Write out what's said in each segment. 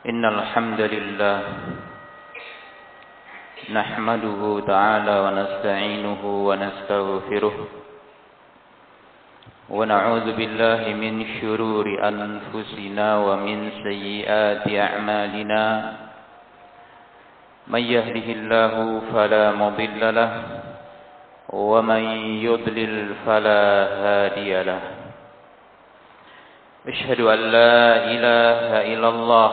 إن الحمد لله نحمده تعالى ونستعينه ونستغفره ونعوذ بالله من شرور أنفسنا ومن سيئات أعمالنا. من يهده الله فلا مضل له ومن يضلل فلا هادي له. أشهد أن لا إله إلا الله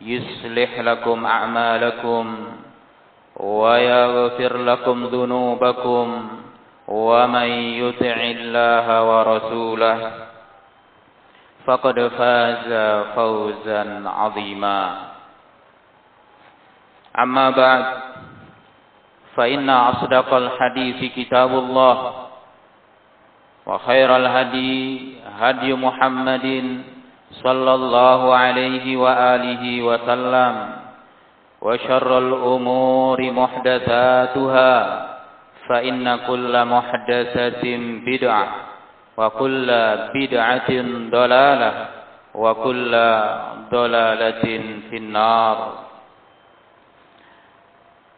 يصلح لكم أعمالكم ويغفر لكم ذنوبكم ومن يطع الله ورسوله فقد فاز فوزا عظيما. أما بعد فإن أصدق الحديث كتاب الله وخير الهدي هدي محمد صلى الله عليه وآله وسلم وشر الأمور محدثاتها فإن كل محدثة بدعة وكل بدعة ضلالة وكل ضلالة في النار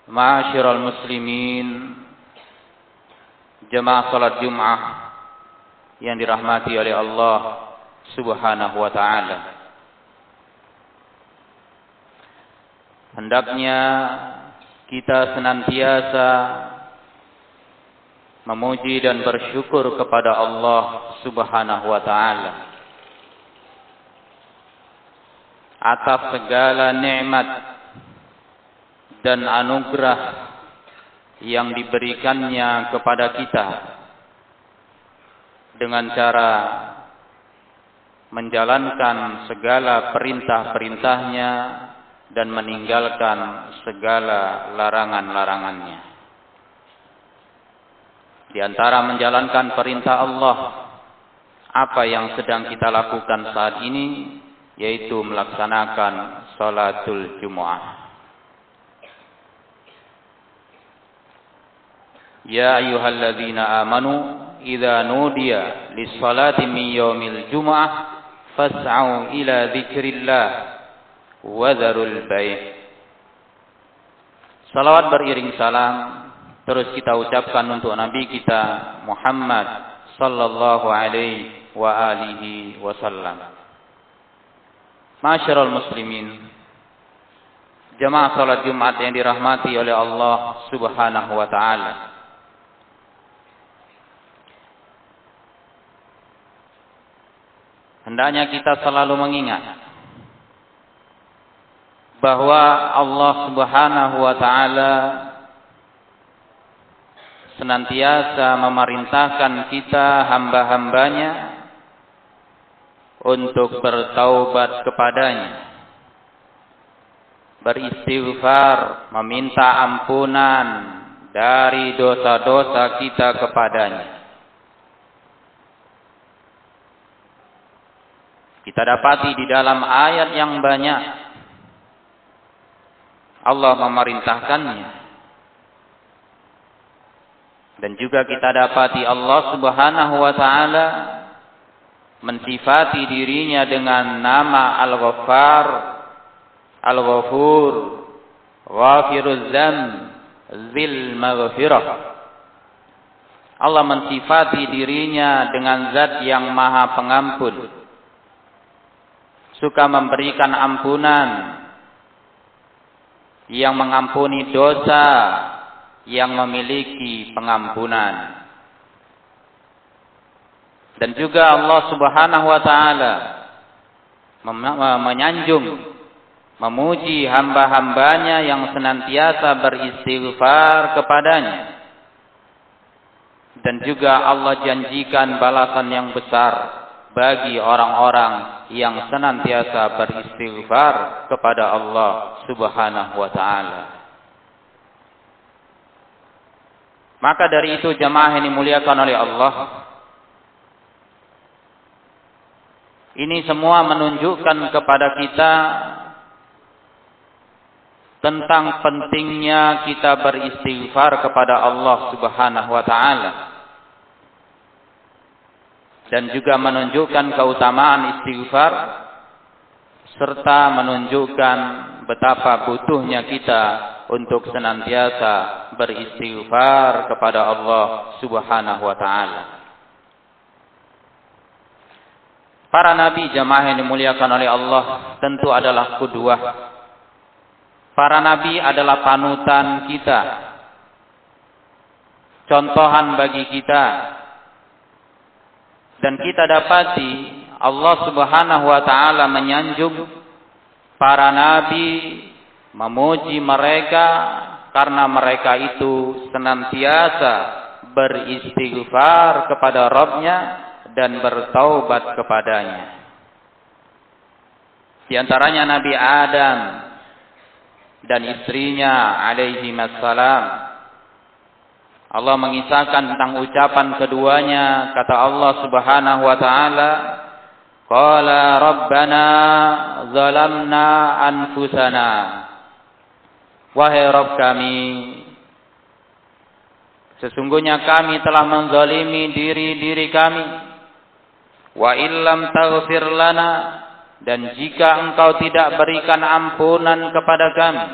معاشر المسلمين jemaah salat Jumat yang dirahmati oleh Allah Subhanahu wa taala. Hendaknya kita senantiasa memuji dan bersyukur kepada Allah Subhanahu wa taala atas segala nikmat dan anugerah yang diberikannya kepada kita dengan cara menjalankan segala perintah-perintahnya dan meninggalkan segala larangan-larangannya. Di antara menjalankan perintah Allah, apa yang sedang kita lakukan saat ini, yaitu melaksanakan salatul Jumu'ah. Ya ayyuhalladzina amanu idza nudiya lis-salati min yaumil jumu'ah fas'au ila dzikrillah wa dzarul bai'. Salawat beriring salam terus kita ucapkan untuk nabi kita Muhammad sallallahu alaihi wa alihi wasallam. Masyarul muslimin Jamaah salat Jumat yang dirahmati oleh Allah Subhanahu wa taala. Hendaknya kita selalu mengingat bahwa Allah Subhanahu wa taala senantiasa memerintahkan kita hamba-hambanya untuk bertaubat kepadanya. Beristighfar meminta ampunan dari dosa-dosa kita kepadanya Kita dapati di dalam ayat yang banyak Allah memerintahkannya. Dan juga kita dapati Allah Subhanahu wa taala mensifati dirinya dengan nama Al-Ghaffar, Al-Ghafur, Ghafiruz Dzam, Zil Maghfirah. Allah mensifati dirinya dengan zat yang maha pengampun suka memberikan ampunan yang mengampuni dosa, yang memiliki pengampunan. Dan juga Allah Subhanahu wa taala menyanjung memuji hamba-hambanya yang senantiasa beristighfar kepadanya. Dan juga Allah janjikan balasan yang besar bagi orang-orang yang senantiasa beristighfar kepada Allah Subhanahu wa taala. Maka dari itu jemaah yang dimuliakan oleh Allah Ini semua menunjukkan kepada kita tentang pentingnya kita beristighfar kepada Allah Subhanahu wa taala. Dan juga menunjukkan keutamaan istighfar serta menunjukkan betapa butuhnya kita untuk senantiasa beristighfar kepada Allah Subhanahu wa taala. Para nabi jamaah yang dimuliakan oleh Allah tentu adalah kedua. Para nabi adalah panutan kita. Contohan bagi kita. Dan kita dapati Allah Subhanahu wa taala menyanjung para nabi, memuji mereka karena mereka itu senantiasa beristighfar kepada Rabbnya dan bertaubat kepadanya. Di antaranya Nabi Adam dan istrinya alaihi wassalam. Allah mengisahkan tentang ucapan keduanya. Kata Allah Subhanahu wa taala Qala Rabbana zalamna anfusana. Wahai Rabb kami Sesungguhnya kami telah menzalimi diri-diri kami. Wa illam taghfir lana dan jika engkau tidak berikan ampunan kepada kami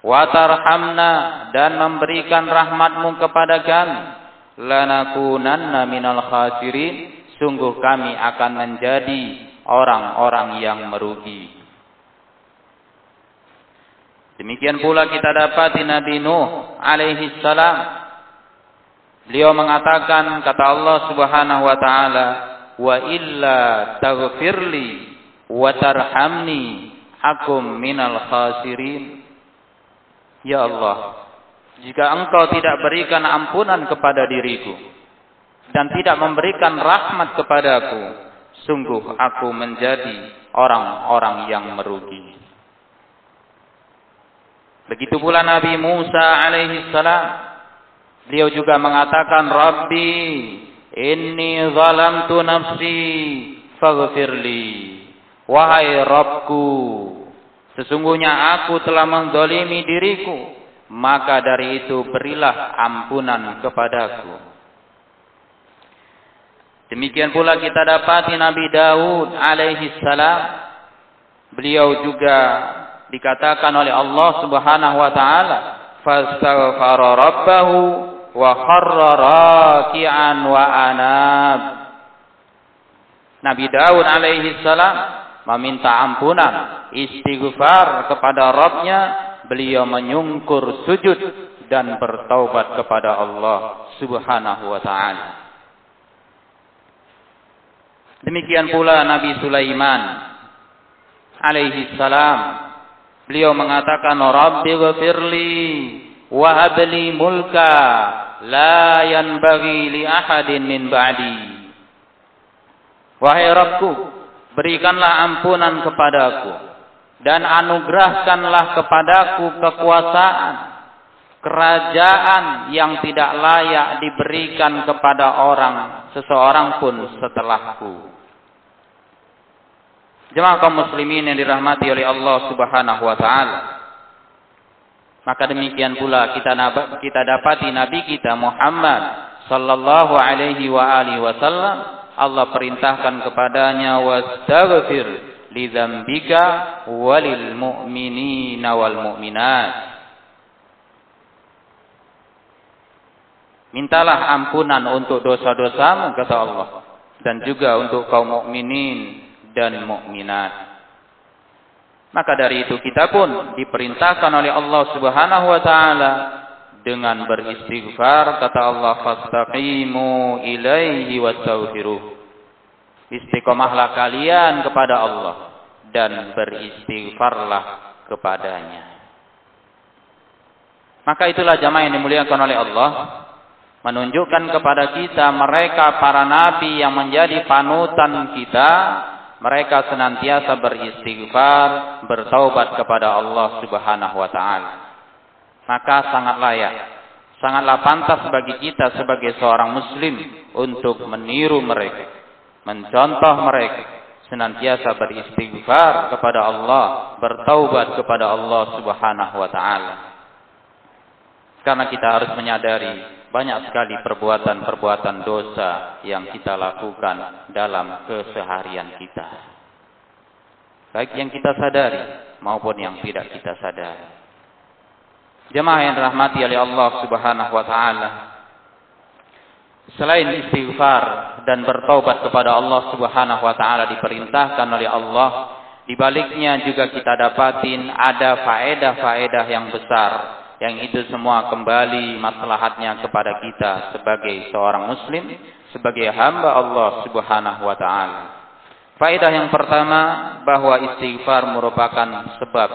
wa tarhamna dan memberikan rahmatmu kepada kami. Lanakunanna minal khasirin. Sungguh kami akan menjadi orang-orang yang merugi. Demikian pula kita dapati Nabi Nuh alaihi salam. Beliau mengatakan kata Allah Subhanahu wa taala wa illa taghfirli wa tarhamni akum minal khasirin ya Allah jika engkau tidak berikan ampunan kepada diriku dan tidak memberikan rahmat kepadaku sungguh aku menjadi orang-orang yang merugi begitu pula Nabi Musa alaihi salam beliau juga mengatakan Rabbi Inni zalamtu nafsi faghfirli. Wahai Rabbku, sesungguhnya aku telah mendolimi diriku, maka dari itu berilah ampunan kepadaku. Demikian pula kita dapati Nabi Daud alaihi salam. Beliau juga dikatakan oleh Allah Subhanahu wa taala, "Fastaghfara rabbahu wa kharra raki'an wa anab. Nabi Daud alaihi salam meminta ampunan, istighfar kepada Rabbnya, beliau menyungkur sujud dan bertaubat kepada Allah Subhanahu wa taala. Demikian pula Nabi Sulaiman alaihi salam beliau mengatakan Rabbi ghafirli wa habli mulka la yanbaghi li ahadin min ba'di wahai Rabbku berikanlah ampunan kepadaku dan anugerahkanlah kepadaku kekuasaan kerajaan yang tidak layak diberikan kepada orang seseorang pun setelahku. Jemaah kaum muslimin yang dirahmati oleh Allah Subhanahu wa taala maka demikian pula kita kita dapati Nabi kita Muhammad sallallahu alaihi wa alihi wasallam Allah perintahkan kepadanya wastaghfir li dzambika walil mu'minina wal mu'minat Mintalah ampunan untuk dosa-dosamu kata Allah dan juga untuk kaum mukminin dan mukminat. Maka dari itu kita pun diperintahkan oleh Allah Subhanahu wa taala dengan beristighfar kata Allah fastaqimu ilaihi wastaghfiruh. Istiqomahlah kalian kepada Allah dan beristighfarlah kepadanya. Maka itulah jamaah yang dimuliakan oleh Allah menunjukkan kepada kita mereka para nabi yang menjadi panutan kita mereka senantiasa beristighfar, bertaubat kepada Allah Subhanahu wa taala. Maka sangat layak, sangatlah pantas bagi kita sebagai seorang muslim untuk meniru mereka, mencontoh mereka, senantiasa beristighfar kepada Allah, bertaubat kepada Allah Subhanahu wa taala. Karena kita harus menyadari banyak sekali perbuatan-perbuatan dosa yang kita lakukan dalam keseharian kita. Baik yang kita sadari maupun yang tidak kita sadari. Jemaah yang dirahmati oleh Allah Subhanahu wa taala. Selain istighfar dan bertaubat kepada Allah Subhanahu wa taala diperintahkan oleh Allah, di baliknya juga kita dapatin ada faedah-faedah yang besar yang itu semua kembali maslahatnya kepada kita sebagai seorang muslim, sebagai hamba Allah Subhanahu wa taala. Faedah yang pertama bahwa istighfar merupakan sebab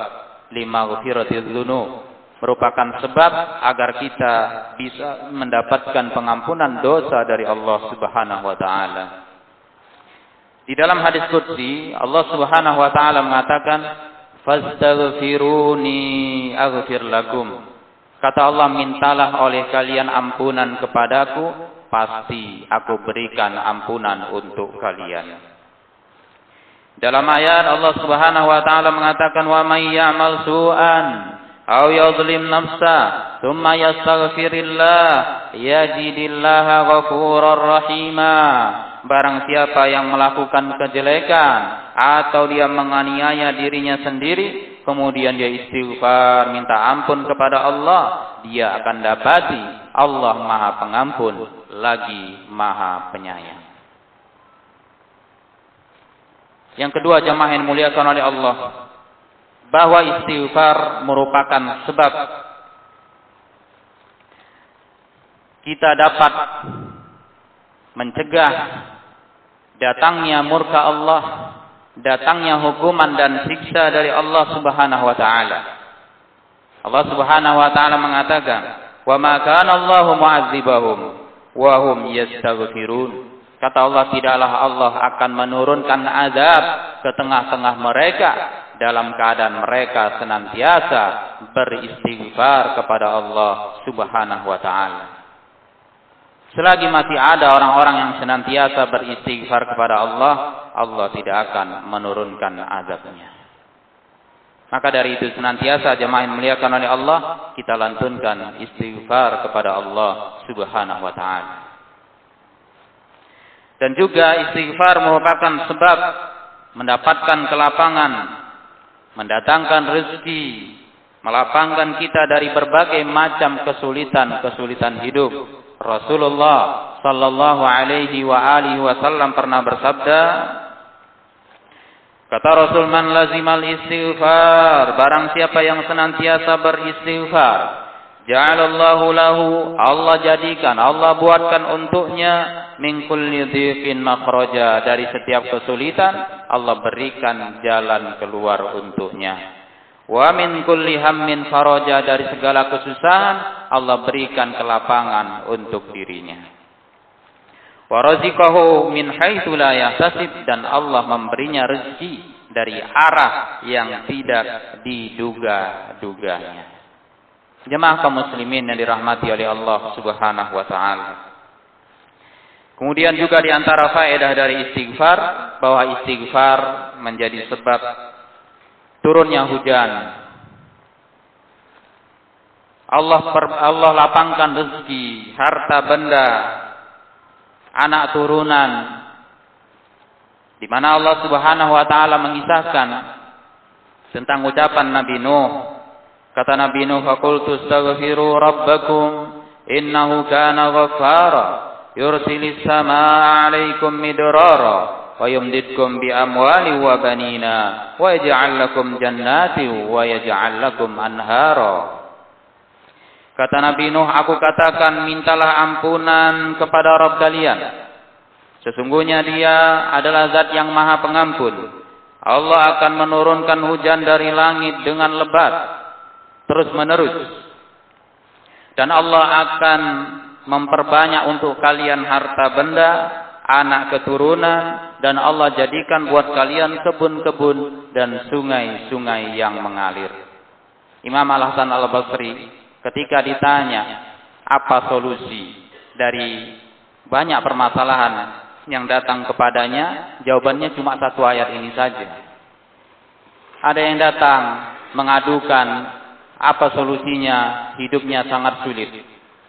lima dzunub, merupakan sebab agar kita bisa mendapatkan pengampunan dosa dari Allah Subhanahu wa taala. Di dalam hadis qudsi Allah Subhanahu wa taala mengatakan fastaghfiruni aghfir lakum Kata Allah, mintalah oleh kalian ampunan kepadaku, pasti aku berikan ampunan untuk kalian. Dalam ayat Allah Subhanahu wa taala mengatakan wa may ya'mal su'an aw yadhlim nafsa thumma yastaghfirillah yajidillaha ghafurar rahima barang siapa yang melakukan kejelekan atau dia menganiaya dirinya sendiri kemudian dia istighfar, minta ampun kepada Allah, dia akan dapati Allah Maha Pengampun lagi Maha Penyayang. Yang kedua jamaah yang muliakan oleh Allah, bahwa istighfar merupakan sebab kita dapat mencegah datangnya murka Allah datangnya hukuman dan siksa dari Allah Subhanahu wa taala. Allah Subhanahu wa taala mengatakan, "Wa ma kana Allahu mu'adzibahum wa hum yastaghfirun." Kata Allah, tidaklah Allah akan menurunkan azab ke tengah-tengah mereka dalam keadaan mereka senantiasa beristighfar kepada Allah Subhanahu wa taala. Selagi masih ada orang-orang yang senantiasa beristighfar kepada Allah, Allah tidak akan menurunkan azabnya. Maka dari itu senantiasa jemaah yang muliakan oleh Allah, kita lantunkan istighfar kepada Allah Subhanahu wa taala. Dan juga istighfar merupakan sebab mendapatkan kelapangan, mendatangkan rezeki, melapangkan kita dari berbagai macam kesulitan-kesulitan hidup. Rasulullah sallallahu alaihi wa alihi wasallam pernah bersabda Kata Rasul man lazimal istighfar. Barang siapa yang senantiasa beristighfar ja'alallahu lahu. Allah jadikan Allah buatkan untuknya. Min kulli dhiqin makhraja. Dari setiap kesulitan Allah berikan jalan keluar untuknya. Wa min kulli hammin faraja. Dari segala kesusahan Allah berikan kelapangan untuk dirinya. Wa razaqahu min haitsu la yahtasib. Dan Allah memberinya rezeki dari arah yang tidak diduga-duganya. Jemaah kaum muslimin yang dirahmati oleh Allah Subhanahu wa taala. Kemudian juga di antara faedah dari istighfar bahwa istighfar menjadi sebab turunnya hujan. Allah per, Allah lapangkan rezeki, harta benda, anak turunan. Di mana Allah Subhanahu wa taala mengisahkan tentang ucapan Nabi Nuh. Kata Nabi Nuh, "Faqultu astaghfiru rabbakum innahu kana ghaffara yursilis samaa'a 'alaikum midrara wa yumdidkum bi amwali wa banina wa yaj'al lakum jannati wa yaj'al lakum anhara Kata Nabi Nuh, aku katakan mintalah ampunan kepada Rabb kalian. Sesungguhnya dia adalah zat yang maha pengampun. Allah akan menurunkan hujan dari langit dengan lebat. Terus menerus. Dan Allah akan memperbanyak untuk kalian harta benda, anak keturunan, dan Allah jadikan buat kalian kebun-kebun dan sungai-sungai yang mengalir. Imam Al-Hasan Al-Basri ketika ditanya apa solusi dari banyak permasalahan yang datang kepadanya, jawabannya cuma satu ayat ini saja. Ada yang datang mengadukan apa solusinya, hidupnya sangat sulit.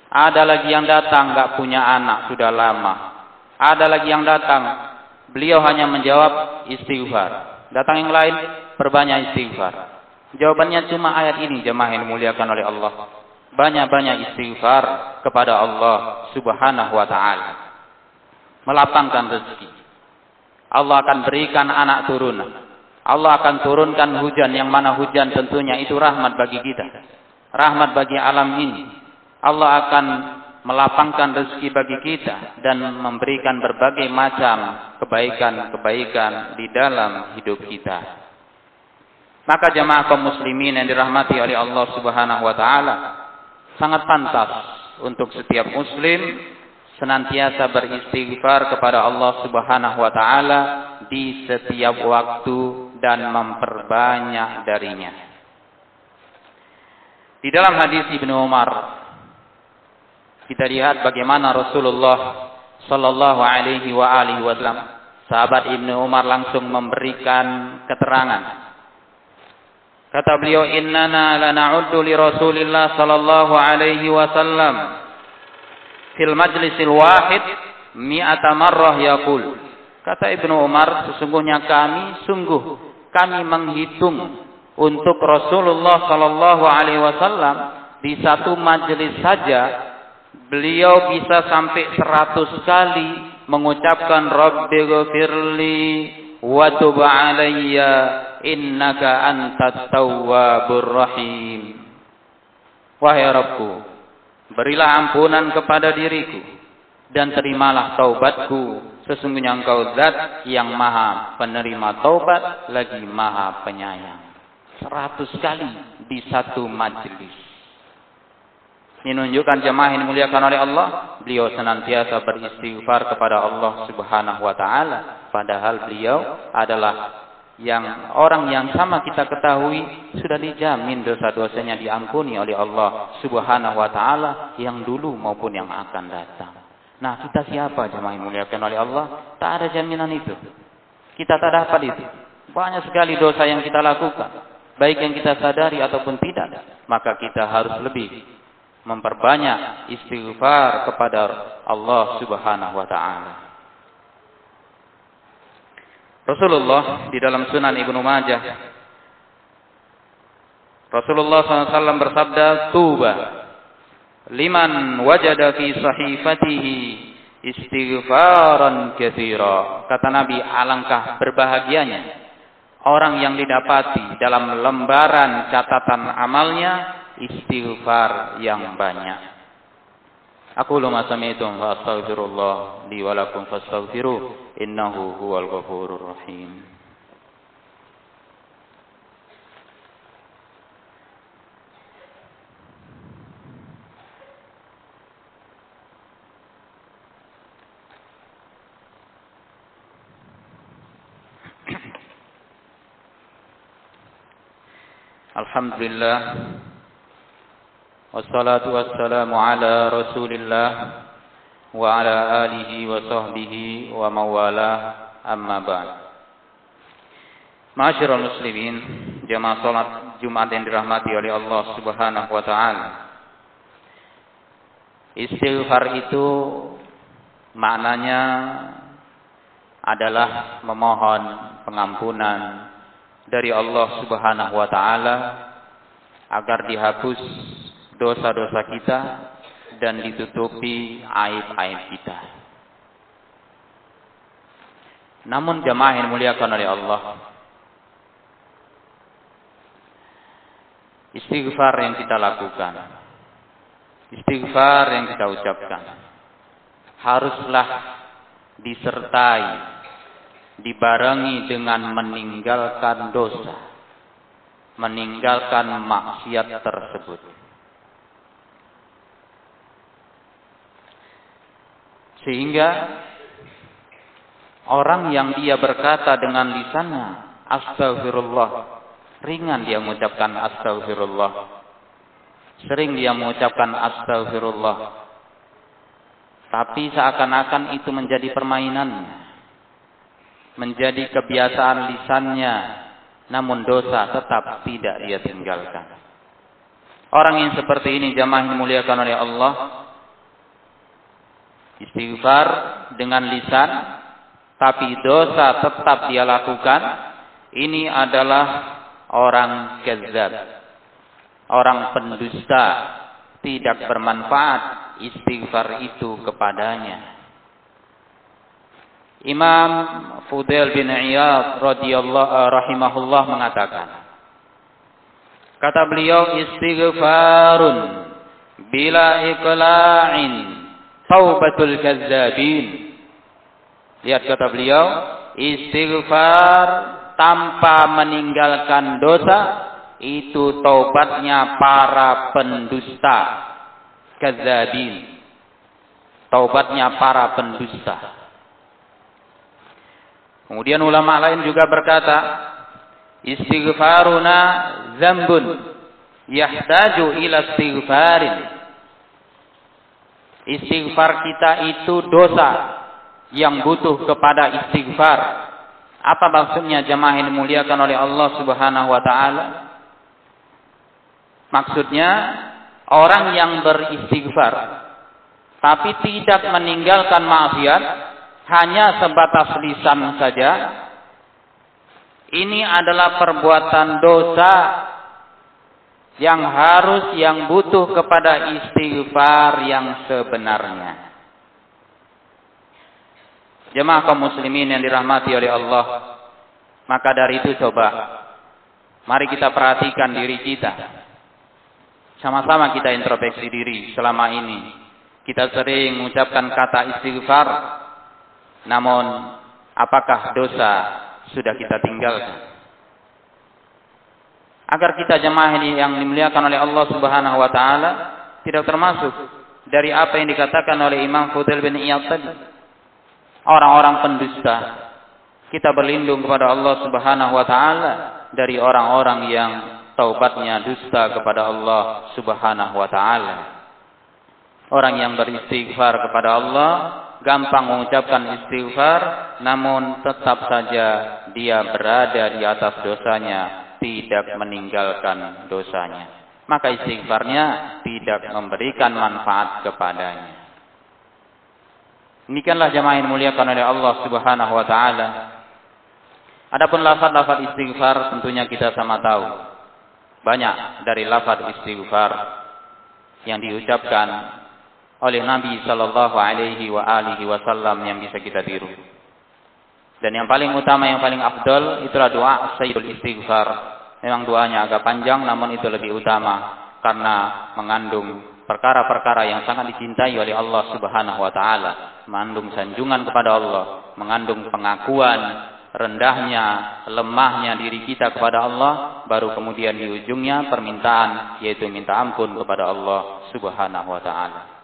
Ada lagi yang datang nggak punya anak sudah lama. Ada lagi yang datang beliau hanya menjawab istighfar. Datang yang lain perbanyak istighfar. Jawabannya cuma ayat ini jemaah yang dimuliakan oleh Allah banyak-banyak istighfar kepada Allah Subhanahu wa taala. Melapangkan rezeki. Allah akan berikan anak turunan. Allah akan turunkan hujan yang mana hujan tentunya itu rahmat bagi kita. Rahmat bagi alam ini. Allah akan melapangkan rezeki bagi kita dan memberikan berbagai macam kebaikan-kebaikan di dalam hidup kita. Maka jemaah kaum muslimin yang dirahmati oleh Allah Subhanahu wa taala, sangat pantas untuk setiap muslim senantiasa beristighfar kepada Allah Subhanahu wa taala di setiap waktu dan memperbanyak darinya. Di dalam hadis Ibnu Umar kita lihat bagaimana Rasulullah sallallahu alaihi wa alihi wasallam sahabat Ibnu Umar langsung memberikan keterangan Kata beliau, "Innana lana'uddu li Rasulillah sallallahu alaihi wasallam fil majlisil wahid mi'ata marrah yaqul." Kata Ibnu Umar, sesungguhnya kami sungguh kami menghitung untuk Rasulullah sallallahu alaihi wasallam di satu majelis saja beliau bisa sampai seratus kali mengucapkan Rabbi ghafirli wa tub alayya innaka antat tawwabur rahim. Wahai Rabbku, berilah ampunan kepada diriku dan terimalah taubatku. Sesungguhnya engkau zat yang maha penerima taubat lagi maha penyayang. Seratus kali di satu majlis. Ini menunjukkan jemaah yang dimuliakan oleh Allah. Beliau senantiasa beristighfar kepada Allah subhanahu wa ta'ala. Padahal beliau adalah yang orang yang sama kita ketahui sudah dijamin dosa-dosanya diampuni oleh Allah Subhanahu wa taala yang dulu maupun yang akan datang. Nah, kita siapa jemaah yang muliakan oleh Allah? Tak ada jaminan itu. Kita tak dapat itu. Banyak sekali dosa yang kita lakukan, baik yang kita sadari ataupun tidak. Maka kita harus lebih memperbanyak istighfar kepada Allah Subhanahu wa taala. Rasulullah di dalam Sunan Ibnu Majah Rasulullah SAW bersabda tuba liman wajada fi sahifatihi istighfaran kathira. Kata Nabi, alangkah berbahagianya orang yang didapati dalam lembaran catatan amalnya istighfar yang banyak. Aku lu masamitum fa astaghfirullah li wa lakum fastaghfiruh innahu huwal ghafurur rahim. الحمد لله والصلاة والسلام على رسول الله وعلى آله وصحبه ومن والاه أما بعد Masyarul muslimin, jamaah salat Jumat yang dirahmati oleh Allah Subhanahu wa taala. Istighfar itu maknanya adalah memohon pengampunan dari Allah Subhanahu wa taala agar dihapus dosa-dosa kita dan ditutupi aib-aib kita. Namun jamaah yang dimuliakan oleh Allah. Istighfar yang kita lakukan. Istighfar yang kita ucapkan. Haruslah disertai, dibarengi dengan meninggalkan dosa. Meninggalkan maksiat tersebut. Sehingga orang yang dia berkata dengan lisannya, Astagfirullah, ringan dia mengucapkan Astagfirullah. Sering dia mengucapkan Astagfirullah. Tapi seakan-akan itu menjadi permainannya. Menjadi kebiasaan lisannya. Namun dosa tetap tidak dia tinggalkan. Orang yang seperti ini jamaah dimuliakan oleh Allah Istighfar dengan lisan, tapi dosa tetap dia lakukan. Ini adalah orang kezab. Orang pendusta. Tidak bermanfaat istighfar itu kepadanya. Imam Fudail bin Iyad radhiyallahu uh, rahimahullah mengatakan Kata beliau istighfarun bila iqla'in taubatul kazzabin. Lihat kata beliau, istighfar tanpa meninggalkan dosa itu taubatnya para pendusta kazzabin. Taubatnya para pendusta. Kemudian ulama lain juga berkata, istighfaruna zambun yahtaju ila istighfarin Istighfar kita itu dosa yang butuh kepada istighfar. Apa maksudnya jemaah yang dimuliakan oleh Allah Subhanahu wa taala? Maksudnya orang yang beristighfar tapi tidak meninggalkan maksiat hanya sebatas lisan saja ini adalah perbuatan dosa yang harus yang butuh kepada istighfar yang sebenarnya. Jemaah kaum muslimin yang dirahmati oleh Allah, maka dari itu coba mari kita perhatikan diri kita. Sama-sama kita introspeksi diri selama ini. Kita sering mengucapkan kata istighfar, namun apakah dosa sudah kita tinggalkan? agar kita jemaah ini yang dimuliakan oleh Allah Subhanahu wa taala tidak termasuk dari apa yang dikatakan oleh Imam Fudail bin Iyad tadi. Orang-orang pendusta. Kita berlindung kepada Allah Subhanahu wa taala dari orang-orang yang taubatnya dusta kepada Allah Subhanahu wa taala. Orang yang beristighfar kepada Allah gampang mengucapkan istighfar namun tetap saja dia berada di atas dosanya tidak meninggalkan dosanya. Maka istighfarnya tidak memberikan manfaat kepadanya. Demikianlah jemaah yang muliakan oleh Allah Subhanahu wa taala. Adapun lafaz-lafaz istighfar tentunya kita sama tahu. Banyak dari lafaz istighfar yang diucapkan oleh Nabi sallallahu alaihi wa alihi wasallam yang bisa kita tiru. Dan yang paling utama, yang paling afdol itulah doa Sayyidul Istighfar. Memang doanya agak panjang namun itu lebih utama karena mengandung perkara-perkara yang sangat dicintai oleh Allah Subhanahu wa taala, mengandung sanjungan kepada Allah, mengandung pengakuan rendahnya, lemahnya diri kita kepada Allah, baru kemudian di ujungnya permintaan yaitu minta ampun kepada Allah Subhanahu wa taala.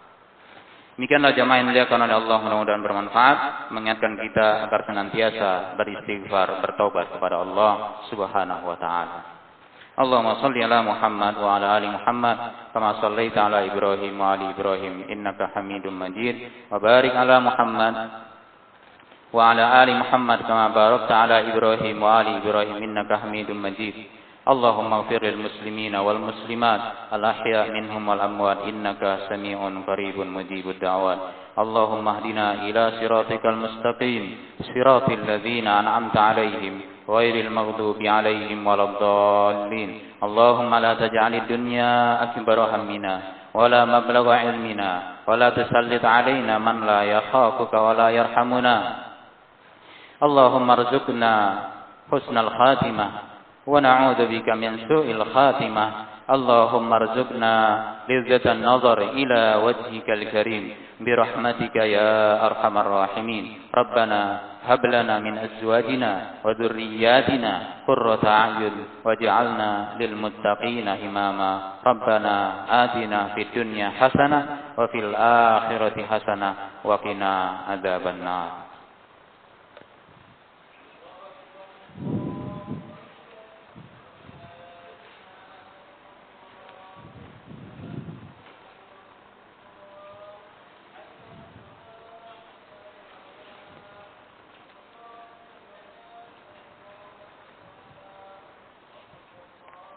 Demikianlah jamaah yang dimuliakan oleh Allah mudah-mudahan bermanfaat mengingatkan kita agar senantiasa beristighfar bertobat kepada Allah Subhanahu wa taala. Allahumma salli ala Muhammad wa ala ali Muhammad kama sallaita ala Ibrahim wa ali Ibrahim innaka Hamidum Majid wa barik ala Muhammad wa ala ali Muhammad kama barakta ala Ibrahim wa ali Ibrahim innaka Hamidum Majid. اللهم اغفر للمسلمين والمسلمات الأحياء منهم والأموات إنك سميع قريب مجيب الدعوات. اللهم اهدنا إلى صراطك المستقيم صراط الذين أنعمت عليهم غير المغضوب عليهم ولا الضالين. اللهم لا تجعل الدنيا أكبر همنا ولا مبلغ علمنا ولا تسلط علينا من لا يخافك ولا يرحمنا. اللهم ارزقنا حسن الخاتمة. ونعوذ بك من سوء الخاتمة. اللهم ارزقنا لذة النظر إلى وجهك الكريم. برحمتك يا أرحم الراحمين. ربنا هب لنا من أزواجنا وذرياتنا قرة أعين واجعلنا للمتقين إماما. ربنا آتنا في الدنيا حسنة وفي الآخرة حسنة وقنا عذاب النار.